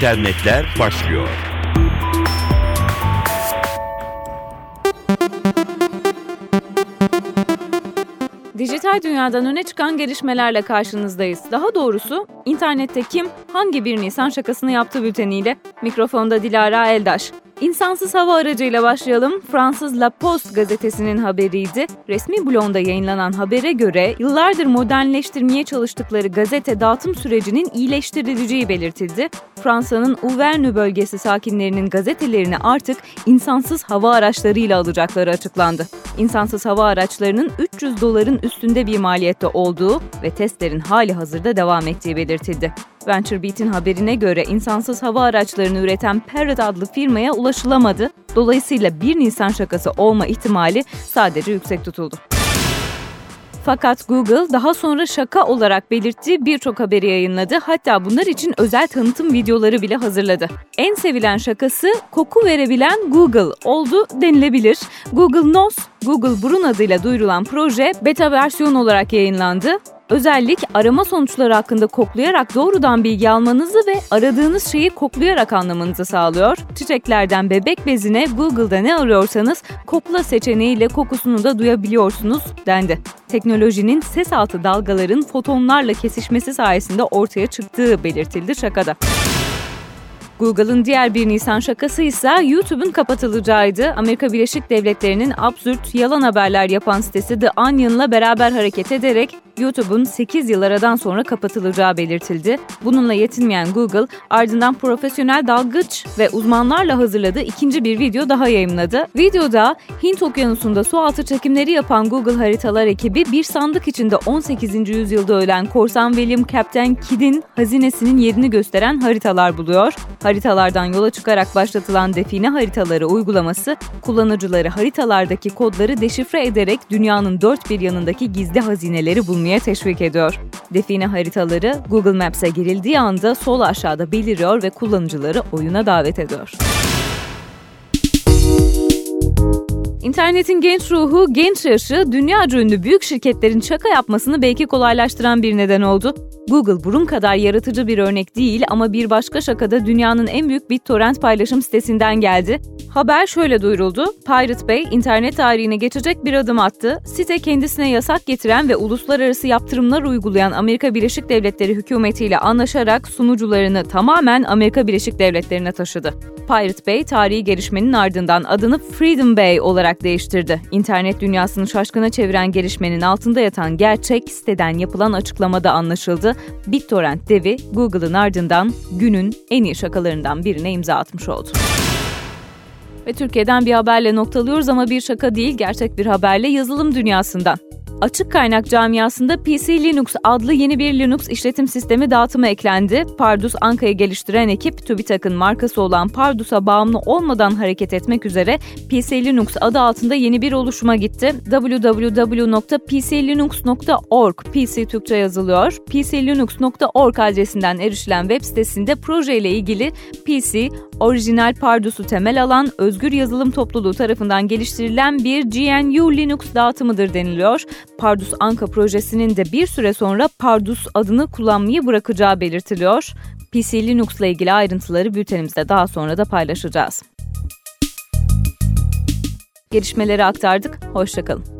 İnternetler başlıyor. Dijital dünyadan öne çıkan gelişmelerle karşınızdayız. Daha doğrusu internette kim hangi bir Nisan şakasını yaptı bülteniyle mikrofonda Dilara Eldaş. İnsansız hava aracıyla başlayalım. Fransız La Poste gazetesinin haberiydi. Resmi blogda yayınlanan habere göre yıllardır modernleştirmeye çalıştıkları gazete dağıtım sürecinin iyileştirileceği belirtildi. Fransa'nın Auvergne bölgesi sakinlerinin gazetelerini artık insansız hava araçlarıyla alacakları açıklandı. İnsansız hava araçlarının 300 doların üstünde bir maliyette olduğu ve testlerin hali hazırda devam ettiği belirtildi. VentureBeat'in haberine göre insansız hava araçlarını üreten Parrot adlı firmaya ulaşılamadı. Dolayısıyla 1 Nisan şakası olma ihtimali sadece yüksek tutuldu. Fakat Google daha sonra şaka olarak belirttiği birçok haberi yayınladı. Hatta bunlar için özel tanıtım videoları bile hazırladı. En sevilen şakası koku verebilen Google oldu denilebilir. Google Nose, Google Burun adıyla duyurulan proje beta versiyon olarak yayınlandı. Özellik arama sonuçları hakkında koklayarak doğrudan bilgi almanızı ve aradığınız şeyi koklayarak anlamanızı sağlıyor. Çiçeklerden bebek bezine Google'da ne arıyorsanız kokla seçeneğiyle kokusunu da duyabiliyorsunuz dendi. Teknolojinin ses altı dalgaların fotonlarla kesişmesi sayesinde ortaya çıktığı belirtildi şakada. Google'ın diğer bir Nisan şakası ise YouTube'un kapatılacağıydı. Amerika Birleşik Devletleri'nin absürt yalan haberler yapan sitesi The Onion'la beraber hareket ederek YouTube'un 8 yıl aradan sonra kapatılacağı belirtildi. Bununla yetinmeyen Google ardından profesyonel dalgıç ve uzmanlarla hazırladığı ikinci bir video daha yayınladı. Videoda Hint Okyanusu'nda sualtı çekimleri yapan Google haritalar ekibi bir sandık içinde 18. yüzyılda ölen korsan William Captain Kidd'in hazinesinin yerini gösteren haritalar buluyor. Haritalardan yola çıkarak başlatılan define haritaları uygulaması kullanıcıları haritalardaki kodları deşifre ederek dünyanın dört bir yanındaki gizli hazineleri bulmaya teşvik ediyor. Define haritaları Google Maps'e girildiği anda sol aşağıda beliriyor ve kullanıcıları oyuna davet ediyor. İnternetin genç ruhu, genç yaşı, dünya ünlü büyük şirketlerin şaka yapmasını belki kolaylaştıran bir neden oldu. Google burun kadar yaratıcı bir örnek değil ama bir başka şakada dünyanın en büyük BitTorrent paylaşım sitesinden geldi. Haber şöyle duyuruldu. Pirate Bay internet tarihine geçecek bir adım attı. Site kendisine yasak getiren ve uluslararası yaptırımlar uygulayan Amerika Birleşik Devletleri hükümetiyle anlaşarak sunucularını tamamen Amerika Birleşik Devletleri'ne taşıdı. Pirate Bay tarihi gelişmenin ardından adını Freedom Bay olarak değiştirdi. İnternet dünyasını şaşkına çeviren gelişmenin altında yatan gerçek siteden yapılan açıklamada anlaşıldı. BitTorrent devi Google'ın ardından günün en iyi şakalarından birine imza atmış oldu. Ve Türkiye'den bir haberle noktalıyoruz ama bir şaka değil, gerçek bir haberle yazılım dünyasından. Açık kaynak camiasında PC Linux adlı yeni bir Linux işletim sistemi dağıtımı eklendi. Pardus Anka'yı geliştiren ekip TÜBİTAK'ın markası olan Pardus'a bağımlı olmadan hareket etmek üzere PC Linux adı altında yeni bir oluşuma gitti. www.pclinux.org PC Türkçe yazılıyor. pclinux.org adresinden erişilen web sitesinde projeyle ilgili PC, orijinal Pardus'u temel alan özgür yazılım topluluğu tarafından geliştirilen bir GNU Linux dağıtımıdır deniliyor. Pardus Anka projesinin de bir süre sonra Pardus adını kullanmayı bırakacağı belirtiliyor. PC Linux ile ilgili ayrıntıları bültenimizde daha sonra da paylaşacağız. Gelişmeleri aktardık. Hoşçakalın.